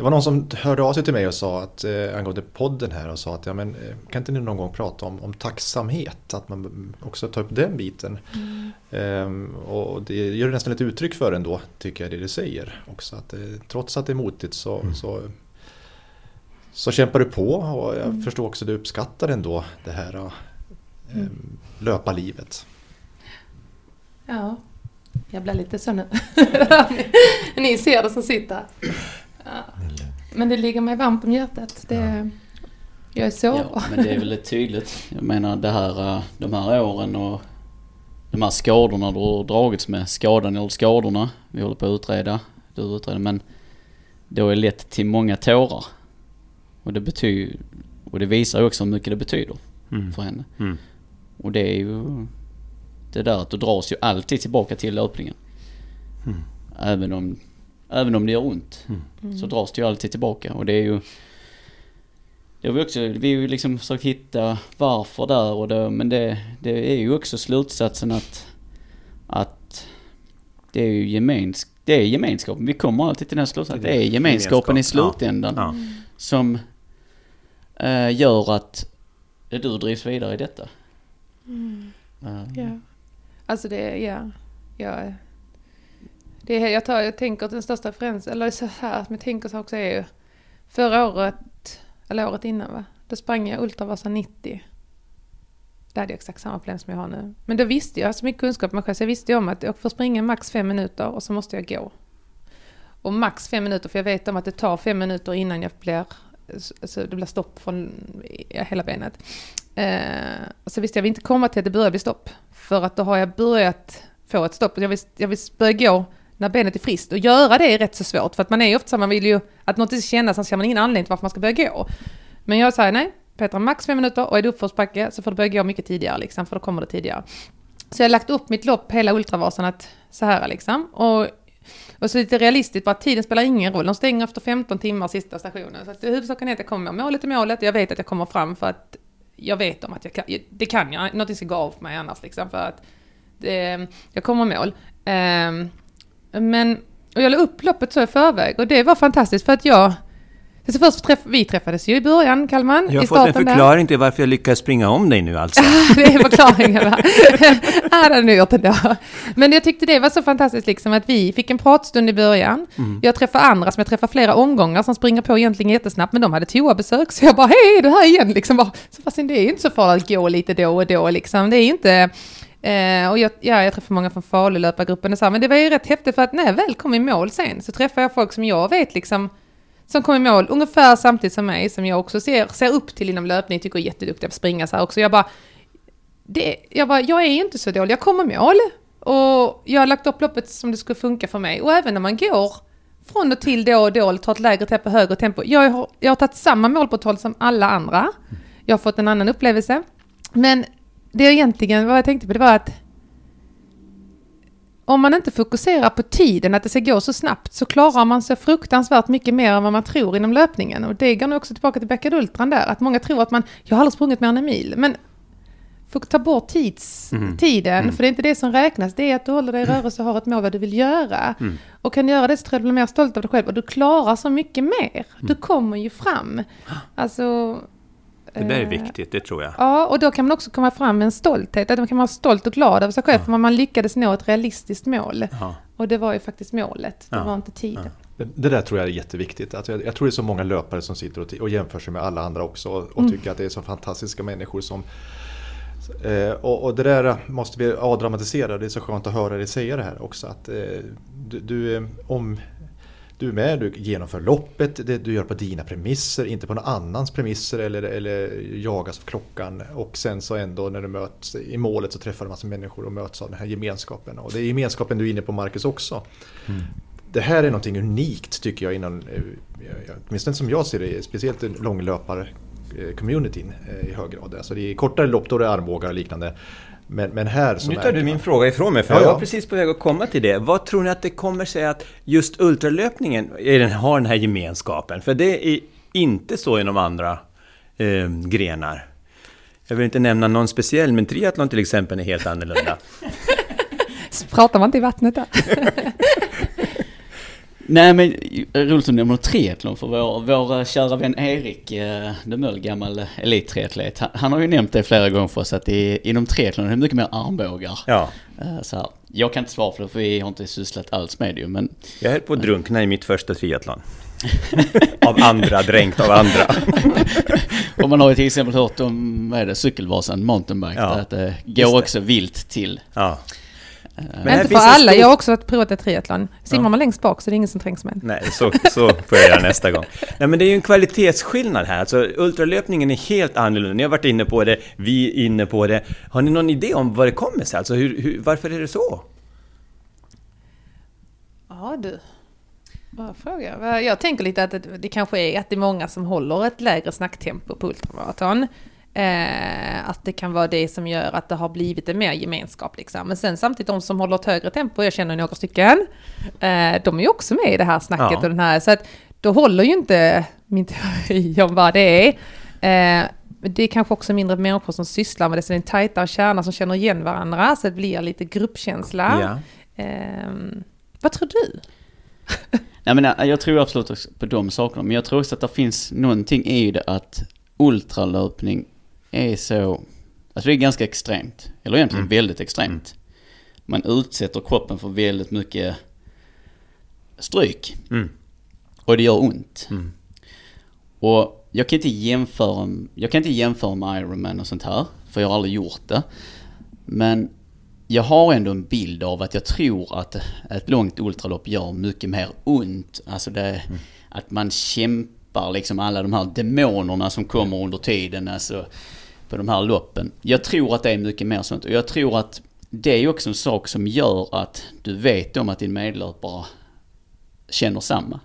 Det var någon som hörde av sig till mig och sa att eh, angående podden här och sa att ja, men, eh, kan inte ni någon gång prata om, om tacksamhet? Att man också tar upp den biten. Ehm, och det gör det nästan ett uttryck för ändå, tycker jag det du säger. Också att eh, trots att det är motigt så, så, så kämpar du på och jag förstår också att du uppskattar ändå det här eh, löparlivet. Ja, jag blir lite så nu. Ni ser det som sitter. Ja. Men det ligger mig varmt om hjärtat. Det, jag är så Ja, men det är väldigt tydligt. Jag menar det här, eh, de här åren och de här skadorna du har dragits med. Skadan eller skadorna. Vi håller på att utreda. Du utreder. Men det har lett till många tårar. Och det betyder och det visar ju också hur mycket det betyder Mm. för henne. Mm. Och det är ju det där att du dras ju alltid tillbaka till löpningen. Mm. Även, om, även om det gör ont så dras det ju alltid tillbaka. Och det är ju... Det har vi också, vi har ju liksom försökt hitta varför där och det, men det, det är ju också slutsatsen att, att det är ju gemens, det är gemenskapen. Vi kommer alltid till den slutsatsen. Det är gemenskapen i Gemenskap, ja. slutändan Ja. som eh, gör att du drivs vidare i detta. Eh, Ja. Alltså det, ja. ja. Det är, jag, tar, jag tänker att den största referensen, eller så här som jag tänker så också är ju förra året, eller året innan va? Då sprang jag Ultravasa 90. Där hade jag exakt samma problem som jag har nu. Men då visste jag, jag har så mycket kunskap om mig själv, så jag visste ju om att jag får springa max fem minuter och så måste jag gå. Och max fem minuter, för jag vet om att det tar fem minuter innan jag blir, alltså det blir stopp från hela benet. Eh, så visste jag vill inte komma till att det börjar bli stopp. För att då har jag börjat få ett stopp. Jag vill, jag vill börja gå när benet är friskt. Och göra det är rätt så svårt. För att man är ju ofta så, man vill ju att något ska kännas, annars har man ingen anledning till varför man ska börja gå. Men jag säger nej, Petra, max fem minuter och är det uppförsbacke så får du börja gå mycket tidigare liksom, för då kommer det tidigare. Så jag har lagt upp mitt lopp, hela Ultravasan, att så här liksom. Och, och så lite realistiskt, bara tiden spelar ingen roll. De stänger efter 15 timmar sista stationen. Så att huvudsaken är att jag kommer med målet i målet. Jag vet att jag kommer fram för att jag vet om att jag kan, det kan jag, någonting ska gå av mig annars liksom för att det, jag kommer mål. Um, men, och jag la upp loppet så i förväg och det var fantastiskt för att jag, så först träff, vi träffades ju i början, Kalman, Jag har fått en starten där. förklaring till varför jag lyckades springa om dig nu alltså. det är förklaringen va? Det hade ni gjort ändå. Men jag tyckte det var så fantastiskt liksom att vi fick en pratstund i början. Jag träffar andra som jag träffar flera omgångar som springer på egentligen jättesnabbt, men de hade toabesök. Så jag bara, hej, är du här igen? Liksom bara, så fast det är ju inte så farligt att gå lite då och då liksom. Det är ju inte... Eh, och jag, ja, jag träffar många från Falulöpargruppen och så här, men det var ju rätt häftigt för att när jag väl kom i mål sen så träffar jag folk som jag vet liksom som kom i mål ungefär samtidigt som mig, som jag också ser, ser upp till inom löpning, tycker är jätteduktiga på att springa så här också. Jag bara, det, jag bara, jag är inte så dålig, jag kommer i mål. Och jag har lagt upp loppet som det skulle funka för mig. Och även när man går från och till då och då, eller tar ett lägre tempo, högre tempo. Jag har, jag har tagit samma mål på tal som alla andra. Jag har fått en annan upplevelse. Men det jag egentligen, vad jag tänkte på, det var att om man inte fokuserar på tiden, att det ska gå så snabbt, så klarar man sig fruktansvärt mycket mer än vad man tror inom löpningen. Och det går nog också tillbaka till Beckard Ultran där, att många tror att man, jag har aldrig sprungit mer än en mil, men får ta bort tids, tiden, för det är inte det som räknas, det är att du håller dig i rörelse och har ett mål vad du vill göra. Och kan du göra det så tror jag du blir mer stolt av dig själv och du klarar så mycket mer. Du kommer ju fram. Alltså... Det där är eh, viktigt, det tror jag. Ja, och då kan man också komma fram med en stolthet. Att man kan vara stolt och glad över sig själv. För man lyckades nå ett realistiskt mål. Ja. Och det var ju faktiskt målet. Det Ja. var inte tiden. Det, det där tror jag är jätteviktigt. Att jag, jag tror det är så många löpare som sitter och, jämför sig med alla andra också och, och tycker att det är så fantastiska människor som eh, och, och det där måste vi avdramatisera. Det är så skönt att höra dig säga det här också. Att eh, du, du, om du är med, du genomför loppet, det du gör på dina premisser, inte på någon annans premisser eller, eller jagas av klockan. Och sen så ändå när du möts i målet så träffar du en massa människor och möts av den här gemenskapen. Och det är gemenskapen du är inne på Marcus också. Det här är någonting unikt tycker jag inom, eh, åtminstone som jag ser det, speciellt långlöpar-communityn i hög grad. Alltså det är kortare lopp, då är det armbågar och liknande. Men, men här så Nu tar du min man- fråga ifrån mig, för Ja, jag ja. var precis på väg att komma till det. Vad tror ni att det kommer sig att just ultralöpningen den, har den här gemenskapen? För det är inte så inom andra eh, grenar. Jag vill inte nämna någon speciell, men triathlon till exempel är helt annorlunda. Pratar man inte i vattnet där. Nej men roligt att nämna triathlon för vår, vår eh, kära vän Erik eh, de Möll, gammal elittriatlet. Han, han har ju nämnt det flera gånger för oss att i, inom triathlon är det mycket mer armbågar. Ja, Eh, Så här. Jag kan inte svara för det för vi har inte sysslat alls med det men jag höll på att drunkna i mitt första triathlon. av andra, dränkt av andra. Och man har ju till exempel hört om, vad är det, cykelvasan, mountainbike, Ja, att det går också vilt till. Ja. Men här inte för alla, stor- jag har också provat ett triathlon. Simmar man längst bak så är det ingen som trängs med. Nej, så, så får jag göra nästa gång. Nej, men det är ju en kvalitetsskillnad här. Alltså, ultralöpningen är helt annorlunda. Ni har varit inne på det, vi är inne på det. Har ni någon idé om vad det kommer sig? Alltså, hur, hur, varför är det så? Ja du. Bra fråga. Jag tänker lite att det, det kanske är att det är många som håller ett lägre snacktempo på ultramaraton. Eh, att det kan vara det som gör att det har blivit en mer gemenskap liksom. Men sen samtidigt de som håller ett högre tempo, jag känner några stycken, eh, de är ju också med i det här snacket Ja. och den här, så att då håller ju inte min teori om vad det är. Eh, det är kanske också mindre människor som sysslar med det, så det är en tajtare kärna som känner igen varandra, så det blir lite gruppkänsla. Ja. Ehm, vad tror du? Nej men jag tror absolut också på de sakerna, men jag tror också att det finns någonting i det att ultralöpning är så, alltså det är ganska extremt, eller egentligen väldigt extremt. Man utsätter kroppen för väldigt mycket stryk. Mm. Och det gör ont. Mm. Och jag kan inte jämföra, jag kan inte jämföra med Ironman och sånt här, för jag har aldrig gjort det. Men jag har ändå en bild av att jag tror att ett långt ultralopp gör mycket mer ont. Alltså det, att man kämpar liksom alla de här demonerna som kommer under tiden, alltså på de här loppen. Jag tror att det är mycket mer sånt och jag tror att det är också en sak som gör att du vet om att din medlöpare känner samma.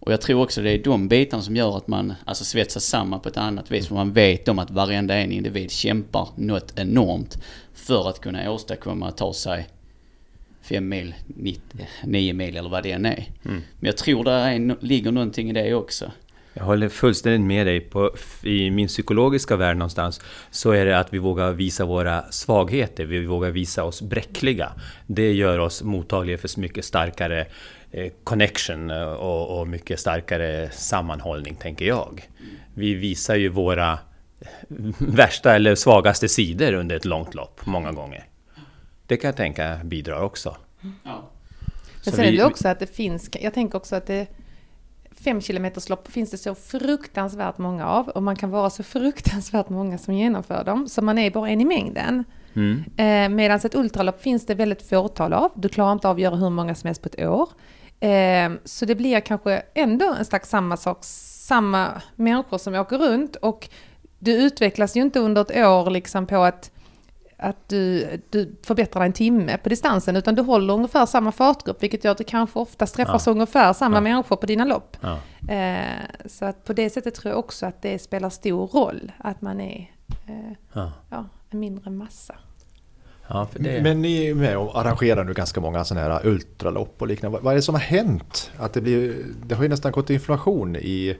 Och jag tror också det är de bitarna som gör att man alltså svetsas samman på ett annat vis. För man vet om att varenda en individ kämpar något enormt för att kunna åstadkomma att ta sig fem mil, 90, nio mil eller vad det än är. Men jag tror det är, ligger någonting i det också. Jag håller fullständigt med dig. På, I min psykologiska värld någonstans så är det att vi vågar visa våra svagheter. Vi vågar visa oss bräckliga. Det gör oss mottagliga för mycket starkare eh, connection eh, och, och mycket starkare sammanhållning, tänker jag. Vi visar ju våra värsta eller svagaste sidor under ett långt lopp, många gånger. Det kan jag tänka bidrar också. Ja. Men sen är det också att det finns, jag tänker också att det fem kilometers lopp finns det så fruktansvärt många av och man kan vara så fruktansvärt många som genomför dem så man är bara en i mängden. Mm. Eh, Medan ett ultralopp finns det väldigt fåtal av. Du klarar inte av att göra hur många som helst på ett år. Eh, så det blir kanske ändå en slags samma sak, samma människor som åker runt och du utvecklas ju inte under ett år liksom på att att du, du förbättrar en timme på distansen, utan du håller ungefär samma fartgrupp, vilket gör att du kanske oftast träffas ungefär samma människor på dina lopp. Ja. Eh, så att på det sättet tror jag också att det spelar stor roll, att man är eh, Ja. ja, en mindre massa. Ja, för det... Men ni är med och arrangerar nu ganska många sådana här ultralopp och liknande. Vad- Vad är det som har hänt? Att det, blir, det har ju nästan gått inflation i...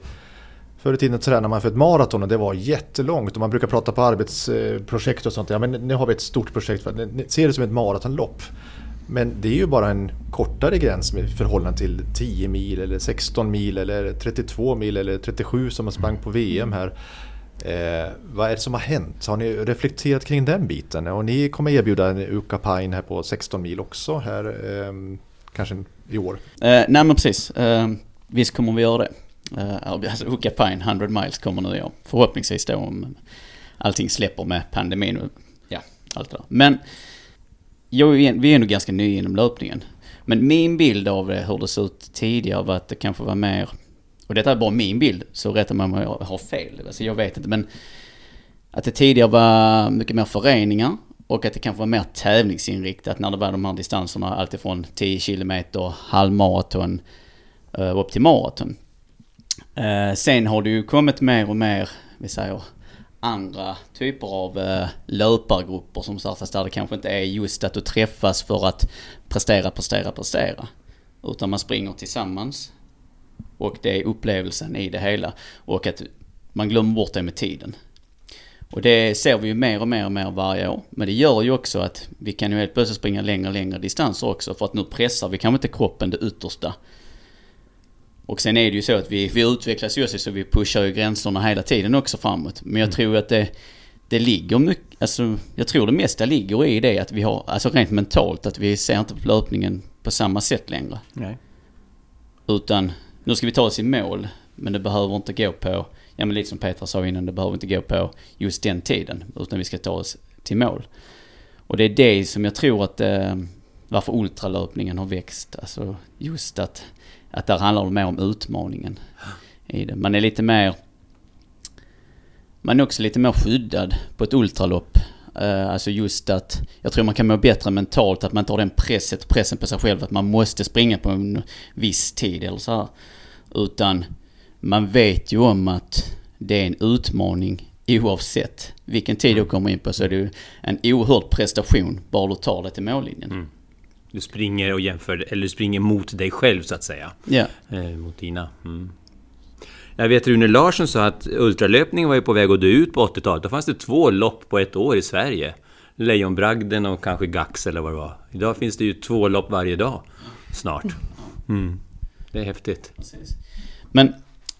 Förr i tiden tränade man för ett maraton och det var jättelångt och man brukar prata på arbetsprojekt och sånt. Ja men nu har vi ett stort projekt, för, att se det som ett maratonlopp. Men det är ju bara en kortare gräns i förhållande till 10 mil eller 16 mil eller 32 mil eller 37 som man sprang på VM här. Eh, vad är det som har hänt? Har ni reflekterat kring den biten? Och ni kommer erbjuda en Uka Pine här på 16 mil också här eh, kanske i år. Eh, nej men precis. Eh, visst kommer vi göra det. Eh, alltså Uka Pine 100 miles kommer nu i år. Förhoppningsvis då om allting släpper med pandemin och ja, allt det där. Men jag, är- vi är ändå ganska nya inom löpningen. Men min bild av det, hur det såg ut tidigare var att det kanske var mer, och detta är bara min bild, så rättar man mig om jag har fel. Alltså jag vet inte men att det tidigare var mycket mer föreningar och att det kanske var mer tävlingsinriktat när det var de här distanserna alltifrån 10 kilometer, halvmaraton eh, upp till maraton. Eh, sen har det ju kommit mer och mer, vi säger, andra typer av eh, löpargrupper som startas där det kanske inte är just att du träffas för att prestera, prestera, prestera. Utan man springer tillsammans. Och det är upplevelsen i det hela. Och att man glömmer bort det med tiden. Och det ser vi ju mer och mer och mer varje år. Men det gör ju också att vi kan ju helt plötsligt springa längre och längre distanser också. För att nu pressar vi kanske inte kroppen det yttersta. Och sen är det ju så att vi, vi utvecklas ju också så vi pushar ju gränserna hela tiden också framåt. Men jag tror att det, det ligger mycket, alltså jag tror det mesta ligger i det att vi har, alltså rent mentalt, att vi ser inte på löpningen på samma sätt längre. Nej. Utan nu ska vi ta oss i mål, men det behöver inte gå på, ja men lite som Petra sa innan, det behöver inte gå på just den tiden. Utan vi ska ta oss till mål. Och det är det som jag tror att, eh, varför ultralöpningen har växt. Alltså just att, att där handlar det mer om utmaningen i det. Man är lite mer, man är också lite mer skyddad på ett ultralopp. Uh, alltså just att, jag tror man kan må bättre mentalt, att man inte har den presset, pressen på sig själv att man måste springa på en viss tid eller så här. Utan man vet ju om att det är en utmaning oavsett vilken tid du kommer in på så är det ju en oerhörd prestation bara du tar dig till mållinjen. Mm. Du springer och jämför, eller du springer mot dig själv så att säga. Ja. Eh, mot dina. Mm. Jag vet Rune Larsson sa att ultralöpning var ju på väg att dö ut på 80-talet. Då fanns det två lopp på ett år i Sverige. Lejonbragden och kanske Gax eller vad det var. Idag finns det ju två lopp varje dag. Snart. Mm. Det är häftigt. Precis. Men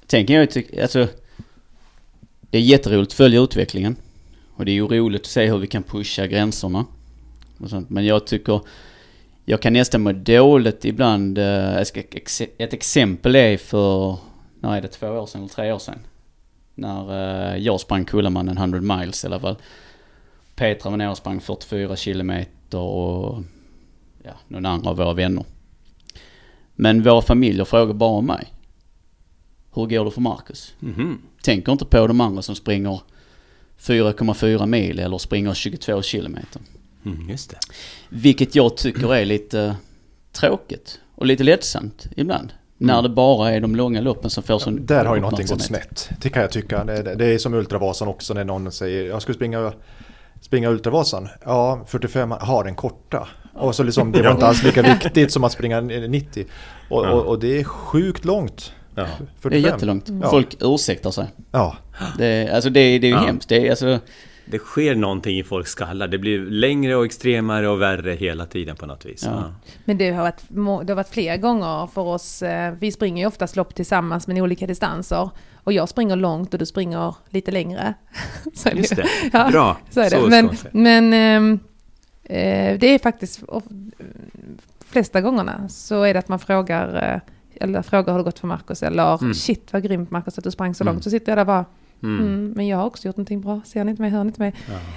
tänker jag tycker, alltså det är jätteroligt att följa utvecklingen. Och det är ju roligt att se hur vi kan pusha gränserna. Men jag tycker, jag kan nästan må dåligt ibland. eh, ett exempel är för, när är det, två år sedan eller tre år sedan? När eh, jag sprang Kullamannen 100 miles i alla fall. Petra var nere och sprang 44 kilometer och ja, någon andra av våra vänner. Men våra familjer frågar bara om mig. Hur går det för Marcus? Mhm. Tänker inte på de andra som springer 4,4 mil eller springer 22 kilometer. Mm, just det. Vilket jag tycker är lite tråkigt och lite ledsamt ibland. När det bara är de långa loppen som får sån Där har ju någonting gått snett. Det kan jag tycka. Det, är som Ultravasan också när någon säger jag ska springa, springa Ultravasan. Ja, 45 har den korta. Och så liksom, det var inte alls lika viktigt som att springa 90. Och, och, och det är sjukt långt. Ja. 45. Det är jättelångt. Folk ursäktar sig. Ja, Det, är- alltså det, det är ju Ja. hemskt. Det är, alltså, Det sker någonting i folks skallar. Det blir längre och extremare och värre hela tiden på något vis. Ja. Ja. Men det har, varit, det har varit flera gånger för oss. eh, Vi springer ju oftast lopp tillsammans men i olika distanser. Och jag springer långt och du springer lite längre. Så är Just det. Ja, Bra. Så är det. ska men men eh, det är faktiskt flesta gångerna så är det att man frågar eh, eller frågar hur det gått för Marcus eller Mm. shit vad grymt Marcus att du sprang så Mm. långt. Så sitter jag där bara Mm. Mm, men jag har också gjort någonting bra. Ser ni inte mig? Hör ni inte mig?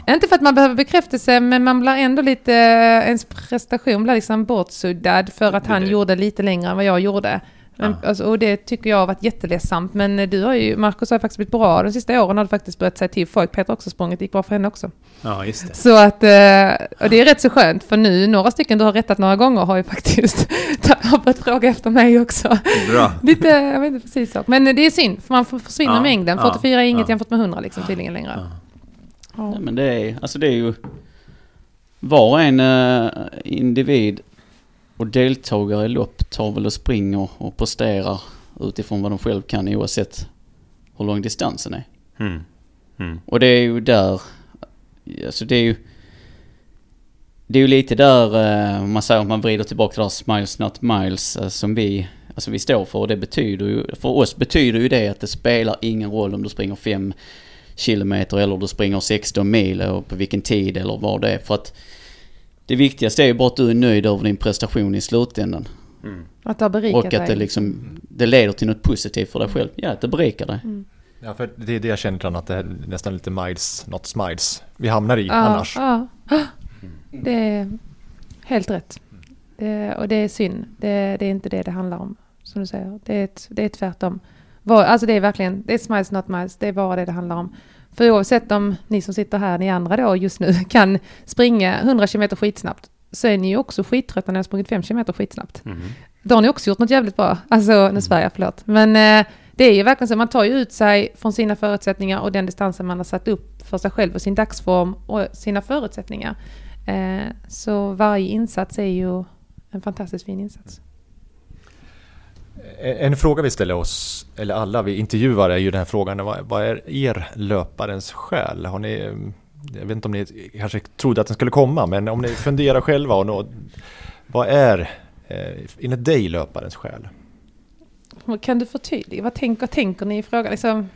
Inte för att man behöver bekräftelse, men man blir ändå lite... Ens prestation blir liksom bortsuddad för att Det han det. gjorde lite längre än vad jag gjorde. Men, Ja. alltså, och det tycker jag har varit jätteledsamt. Men eh, du har ju, Marcus har ju faktiskt blivit bra de sista åren. Har du faktiskt börjat säga till folk. Peter har också sprungit, det gick bra för henne också. Ja, just det. Så att, eh, och det är rätt så skönt för nu, några stycken du har rättat några gånger har ju faktiskt har börjat fråga efter mig också. Bra. Lite, jag vet inte precis så. Men det är synd, för man får- försvinner Ja, mängden. ja, 44 är inget ja. jämfört med 100 liksom tydligen längre. Ja. Ja. Nej, men det är, alltså det är ju var en eh, individ och deltagare i lopp tar väl och springer och presterar utifrån vad de själv kan oavsett hur lång distansen är. Mm. Mm. Och det är ju där, alltså det är ju det är ju lite där eh, man säger att man vrider tillbaka till det här smiles not miles eh, som vi, alltså vi står för. Och det betyder ju, för oss betyder ju det att det spelar ingen roll om du springer 5 kilometer eller du springer 16 mil och på vilken tid eller vad det är. För att det viktigaste är ju bara att du är nöjd över din prestation i slutändan. Att det har berikat Och att det dig. liksom, det leder till något positivt för dig själv. Ja, att det berikar dig. ja för det är det jag känner Trond, att det är nästan lite miles, not smiles. Vi hamnar i Ja, annars. ja. Det är helt rätt. Det, och det är synd. Det, det är inte det det handlar om, som du säger. Det är, ett, det är tvärtom. Alltså det är verkligen, det är smiles not miles. Det är bara det det handlar om. För oavsett om ni som sitter här, ni andra då just nu, kan springa 100 km skitsnabbt, så är ni ju också skittrötta när ni har sprungit 5 km skitsnabbt. Mm. Då har ni också gjort något jävligt bra. Alltså, nu svär jag, förlåt. Men eh, det är ju verkligen så, man tar ju ut sig från sina förutsättningar och den distansen man har satt upp för sig själv och sin dagsform och sina förutsättningar. Eh, så varje insats är ju en fantastiskt fin insats. En fråga vi ställer oss, eller alla vi intervjuar, är ju den här frågan. Vad, är er löparens själ? Har ni, jag vet inte om ni kanske trodde att den skulle komma, men om ni funderar själva. Och nå, vad är eh, enligt dig löparens själ? Kan du förtydliga? Vad tänker, tänker ni i frågan? Liksom,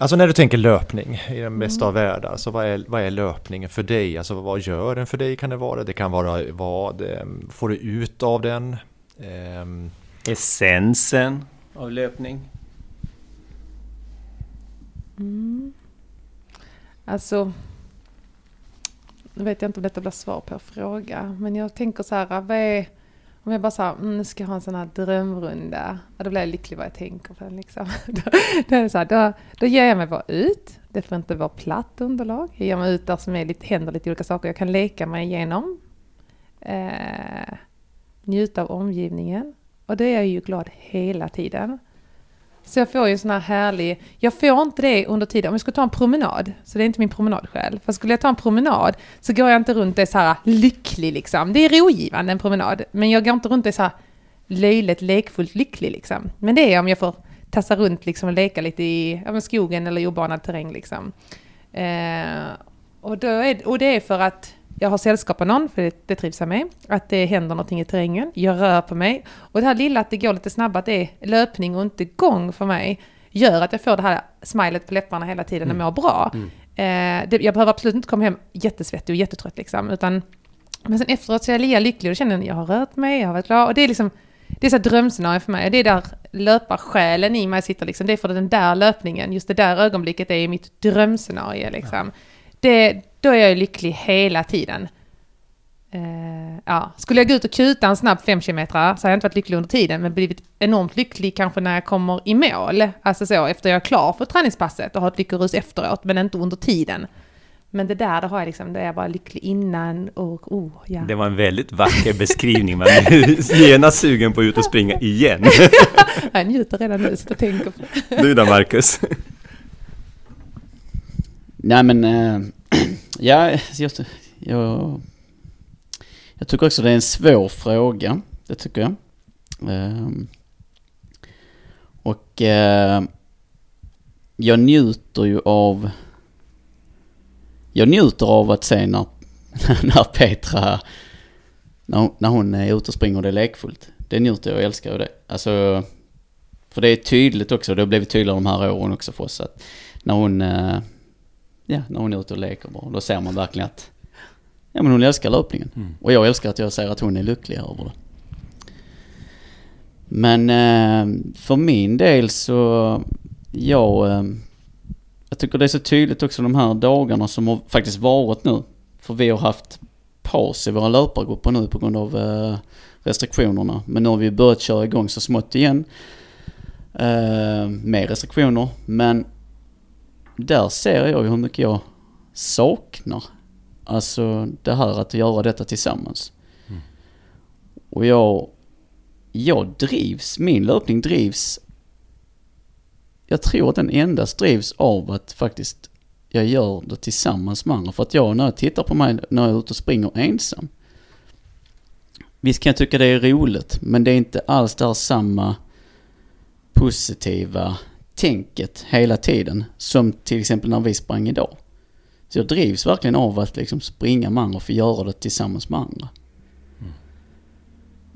Alltså när du tänker löpning i den bästa av världar, så vad är, vad är löpningen för dig? Alltså vad gör den för dig kan det vara? Det kan vara vad eh, får du ut av den? Ehm, Essensen av löpning? alltså, nu vet jag inte om detta blir svar på fråga, men jag tänker så här, vad är, om jag bara säger, mm, nu ska jag ha en sån här drömrunda, ja, då blir jag lycklig vad jag tänker på den liksom. då, då, är det så här, då, då ger jag mig bara ut, det får inte vara platt underlag, jag ger mig ut där som är lite, händer lite olika saker jag kan leka mig igenom. Eh, njuta av omgivningen. Och då är jag ju glad hela tiden. Så jag får ju en sån här härlig... Jag får inte det under tiden. Om jag skulle ta en promenad, så det är inte min promenadsjäl. För skulle jag ta en promenad så går jag inte runt och är så här lycklig liksom. Det är rogivande en promenad. Men jag går inte runt och är så här löjligt lekfullt lycklig liksom. Men det är om jag får tassa runt liksom och leka lite i ja, skogen eller i obanad terräng liksom. Eh, och, då är, och det är för att jag har sällskap av någon, för det, det trivs jag med. Att det händer någonting i terrängen. Jag rör på mig. Och det här lilla att det går lite snabbare, att det är löpning och inte gång för mig, gör att jag får det här smilet på läpparna hela tiden och mår bra. Eh, det, jag behöver absolut inte komma hem jättesvettig och jättetrött liksom, utan men sen efteråt så är jag lika lycklig och känner att jag har rört mig, jag har varit klar. Och det är liksom, det är så drömscenario för mig. Det är där löparsjälen i mig sitter liksom. Det är för den där löpningen, just det där ögonblicket är mitt drömscenario liksom. Det, då är jag lycklig hela tiden. Eh, ja. Skulle jag gå ut och kuta en snabb 5 km så har jag inte varit lycklig under tiden, men blivit enormt lycklig kanske när jag kommer i mål. Alltså så, efter jag är klar för träningspasset och har ett lyckorus efteråt, men inte under tiden. Men det där, det har jag liksom, då är jag bara lycklig innan och oh, ja. Det var en väldigt vacker beskrivning. Man är genast sugen på att ut och springa igen. Jag njuter redan nu, så jag tänker på det. Du då Marcus? Nej men, äh, ja, alltså, jag, jag, jag tycker också det är en svår fråga. Det tycker jag. Äh, och äh, jag njuter ju av... Jag njuter av att se när, när Petra, när, hon- när hon är ute och springer och det är lekfullt. Det njuter jag och älskar ju det. Alltså, för det är tydligt också, det har blivit tydligare de här åren också för oss att när hon, eh, ja, när hon är ute och leker bra, då ser man verkligen att ja, men hon älskar löpningen. Och jag älskar att jag ser att hon är lycklig över det. Men eh, för min del så, jag, eh, jag tycker det är så tydligt också de här dagarna som har faktiskt varit nu. För vi har haft paus i våra löpargrupper nu på grund av eh, restriktionerna. Men nu har vi börjat köra igång så smått igen. Eh, med restriktioner. Men där ser jag ju hur mycket jag saknar. Alltså det här att göra detta tillsammans. Och jag, jag drivs, min löpning drivs, jag tror att den endast drivs av att faktiskt jag gör det tillsammans med andra. För att jag, när jag tittar på mig när jag är ute och springer ensam. Visst kan jag tycka det är roligt, men det är inte alls där samma positiva tänket hela tiden. Som till exempel när vi sprang idag. Så jag drivs verkligen av att liksom springa med andra och få göra det tillsammans med andra.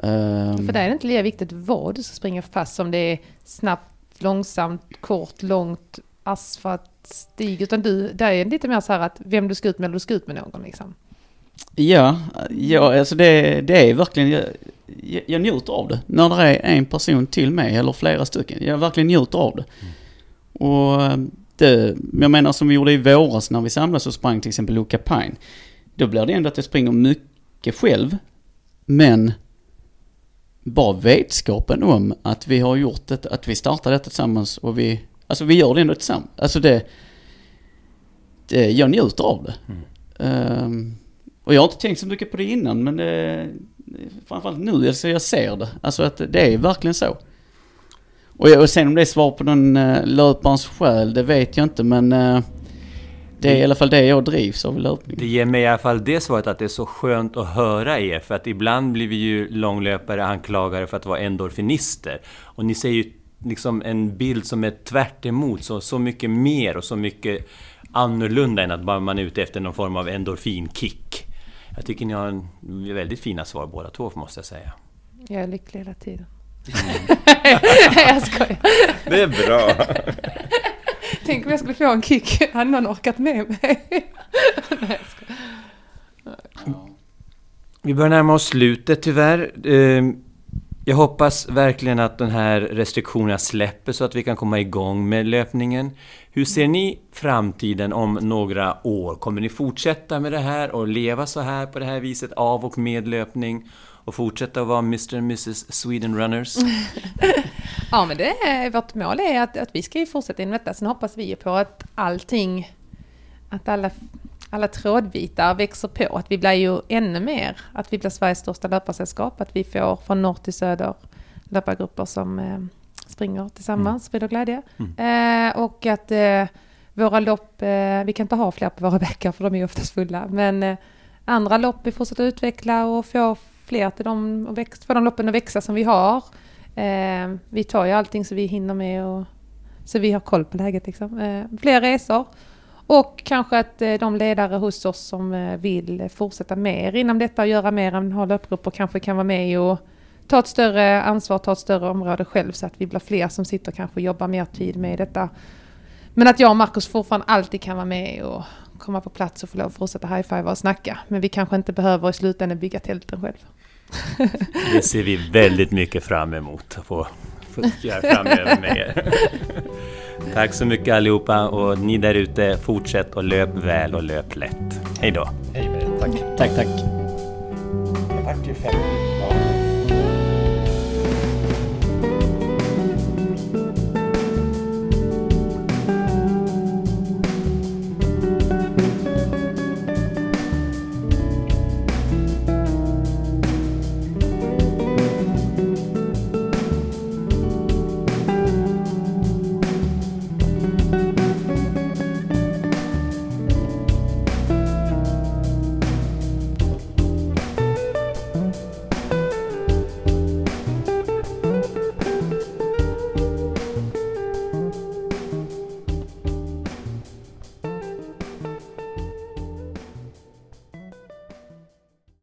Ehm, För där är det inte lika viktigt vad du ska springa fast som det är snabbt, långsamt, kort, långt, asfalt, stig. Utan du, där är det lite mer så här att vem du ska ut med eller du ska ut med någon liksom. Ja, ja alltså det, det är verkligen, jag, jag, njuter av det. När det är en person till mig eller flera stycken. Jag verkligen njuter av det. Och eh, det, jag menar som vi gjorde i våras när vi samlades och sprang till exempel Luca Pine. Då blir det ändå att jag springer mycket själv. Men bara vetskapen om att vi har gjort det, att vi startar detta tillsammans och vi, alltså vi gör det ändå tillsammans. Alltså det, det jag njuter av det. Ehm, och jag har inte tänkt så mycket på det innan men det, framförallt nu, alltså jag ser det. Alltså att det är verkligen så. Och, jag, och sen om det är svar på någon uh, eh, löparens själ, det vet jag inte men uh, det är i alla fall det jag drivs av i löpning. Det ger mig i alla fall det svaret att det är så skönt att höra er. För att ibland blir vi ju långlöpare anklagade för att vara endorfinister. Och ni ser ju liksom en bild som är tvärt emot, så, så mycket mer och så mycket annorlunda än att bara man är ute efter någon form av endorfinkick. Jag tycker ni har en väldigt fina svar båda två måste jag säga. Jag är lycklig hela tiden. Nej, jag skojar. Det är bra. Tänk om jag skulle få en kick. Hade någon orkat med mig? Nej, jag skojar. Vi börjar närma oss slutet tyvärr. Jag hoppas verkligen att den här restriktionerna släpper så att vi kan komma igång med löpningen. Hur ser ni framtiden om några år? Kommer ni fortsätta med det här och leva så här på det här viset av och med löpning? Och fortsätta att vara Mr and Mrs Sweden Runners? Ja, men det är, vårt mål är att, att vi ska ju fortsätta inom detta. Sen hoppas vi ju på att allting, att alla, alla trådbitar växer på. Att vi blir ju ännu mer, att vi blir Sveriges största löparsällskap. Att vi får från norr till söder löpargrupper som eh, springer tillsammans, sprider glädje. Eh, och att eh, våra lopp, eh, vi kan inte ha fler på våra bäckar för de är oftast fulla. Men eh, andra lopp vi fortsätter utveckla och få fler till dem och växa, få de loppen att växa som vi har. Eh, vi tar ju allting så vi hinner med och så vi har koll på läget. Liksom. Fler resor. Och kanske att eh, de ledare hos oss som eh, vill fortsätta mer inom detta och göra mer än ha löpgrupper kanske kan vara med och ta ett större ansvar, ta ett större område själv så att vi blir fler som sitter och kanske jobbar mer tid med detta. Men att jag och Marcus fortfarande alltid kan vara med och komma på plats och få lov att fortsätta high-five och snacka. Men vi kanske inte behöver i slutändan bygga tälten själv. Det ser vi väldigt mycket fram emot att få göra framöver med er. Tack så mycket allihopa och ni där ute, fortsätt och löp väl och löp lätt. Hej då! Hej med tack. Tack, tack. Det vart ju fem.